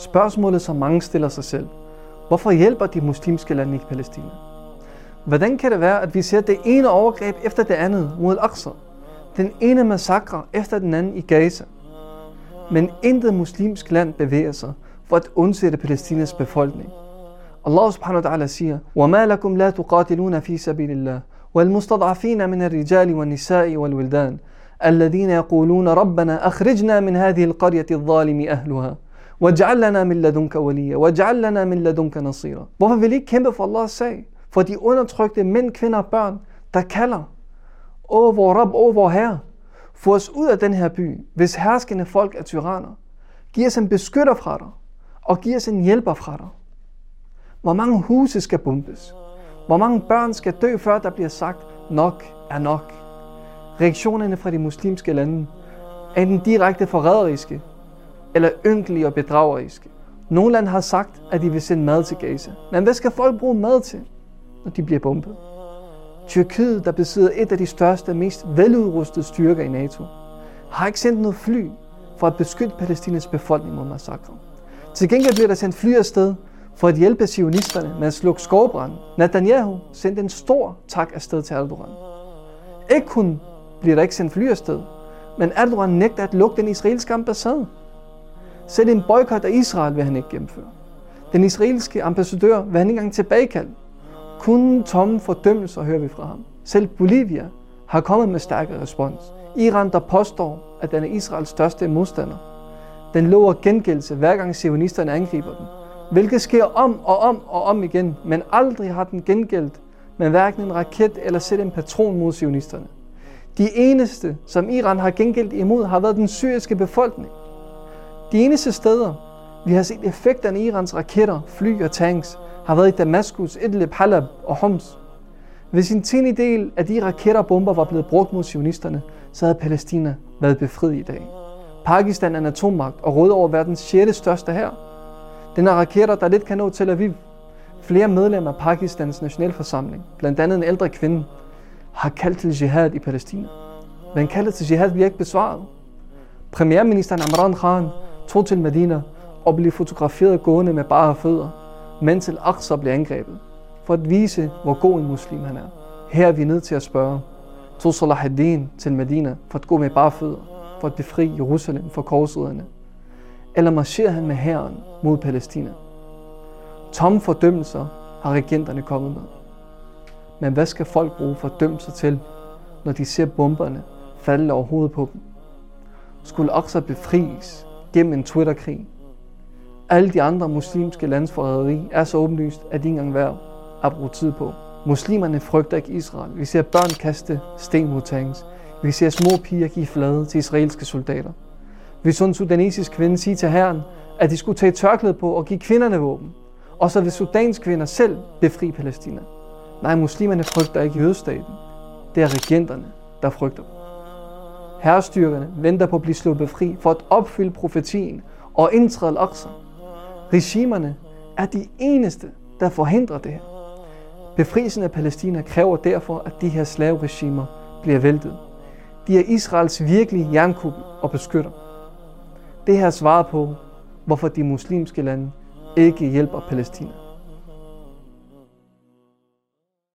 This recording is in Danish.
Spørgsmålet, som mange stiller sig selv. Hvorfor hjælper de muslimske lande ikke Palæstina? Hvordan kan det være, at vi ser det ene overgreb efter det andet mod Al-Aqsa? Den ene massakre efter den anden i Gaza. Men intet muslimsk land bevæger sig for at undsætte Palæstinas befolkning. Allah subhanahu wa ta'ala siger, وَمَا لَكُمْ لَا تُقَاتِلُونَ فِي سَبِيلِ اللَّهِ وَالْمُسْتَضْعَفِينَ مِنَ الرِّجَالِ وَالنِّسَاءِ وَالْوِلْدَانِ الذين يقولون ربنا أخرجنا من هذه القرية الظالم أهلها واجعل لنا من لدنك وليا واجعل لنا من لدنك نصيرا Hvorfor vil I ikke kæmpe for Allahs sag? For de undertrykte mænd, kvinder og børn, der kalder, Åh, vor Rab, åh, vor Herre, få os ud af den her by, hvis herskende folk er tyranner. Giv os en beskytter fra dig, og giv os en hjælper fra dig. Hvor mange huse skal bombes? Hvor mange børn skal dø, før der bliver sagt, nok er nok? Reaktionerne fra de muslimske lande er den direkte forræderiske, eller ynkelige og bedrageriske. Nogle lande har sagt, at de vil sende mad til Gaza. Men hvad skal folk bruge mad til, når de bliver bombet? Tyrkiet, der besidder et af de største og mest veludrustede styrker i NATO, har ikke sendt noget fly for at beskytte Palæstinas befolkning mod massakre. Til gengæld bliver der sendt fly afsted for at hjælpe sionisterne med at slukke skovbrand. Netanyahu sendte en stor tak afsted til Erdogan. Ikke kun bliver der ikke sendt fly afsted, men Erdogan nægter at lukke den israelske ambassade. Selv en boykot af Israel vil han ikke gennemføre. Den israelske ambassadør vil han ikke engang tilbagekalde. Kun tomme fordømmelser hører vi fra ham. Selv Bolivia har kommet med stærkere respons. Iran, der påstår, at den er Israels største modstander. Den lover gengældelse, hver gang sionisterne angriber den. Hvilket sker om og om og om igen, men aldrig har den gengældt med hverken en raket eller selv en patron mod sionisterne. De eneste, som Iran har gengældt imod, har været den syriske befolkning. De eneste steder, vi har set effekterne af Irans raketter, fly og tanks, har været i Damaskus, Idlib, Halab og Homs. Hvis en tiende del af de raketter og bomber var blevet brugt mod sionisterne, så havde Palæstina været befriet i dag. Pakistan er en atommagt og råder over verdens 6. største her. Den har raketter, der lidt kan nå Tel Aviv. Flere medlemmer af Pakistans nationalforsamling, blandt andet en ældre kvinde, har kaldt til jihad i Palæstina. Men kaldet til jihad bliver ikke besvaret. Premierministeren Amran Khan tog til Medina og blev fotograferet gående med bare fødder, mens Al-Aqsa blev angrebet, for at vise, hvor god en muslim han er. Her er vi nødt til at spørge, tog Salah ad-Din til Medina for at gå med bare fødder, for at befri Jerusalem fra korsriderne? Eller marcherede han med hæren mod Palæstina? Tomme fordømmelser har regenterne kommet med. Men hvad skal folk bruge fordømmelser til, når de ser bomberne falde over hovedet på dem? Skulle Aqsa befries gennem en Twitterkrig? Alle de andre muslimske lands forræderi er så åbenlyst, at de ikke engang værd at bruge tid på. Muslimerne frygter ikke Israel. Vi ser børn kaste sten mod tanks. Vi ser små piger give flade til israelske soldater. Vi så en sudanesisk kvinde sige til herren, at de skulle tage tørklæde på og give kvinderne våben. Og så vil Sudans kvinder selv befri Palæstina. Nej, muslimerne frygter ikke jødestaten. Det er regenterne, der frygter dem. Herrestyrkerne venter på at blive sluppet fri for at opfylde profetien og indtræde al-Aqsa. Regimerne er de eneste, der forhindrer det her. Befrielsen af Palæstina kræver derfor, at de her slaveregimer bliver væltet. De er Israels virkelige jernkub og beskytter. Det her svaret på, hvorfor de muslimske lande ikke hjælper Palæstina.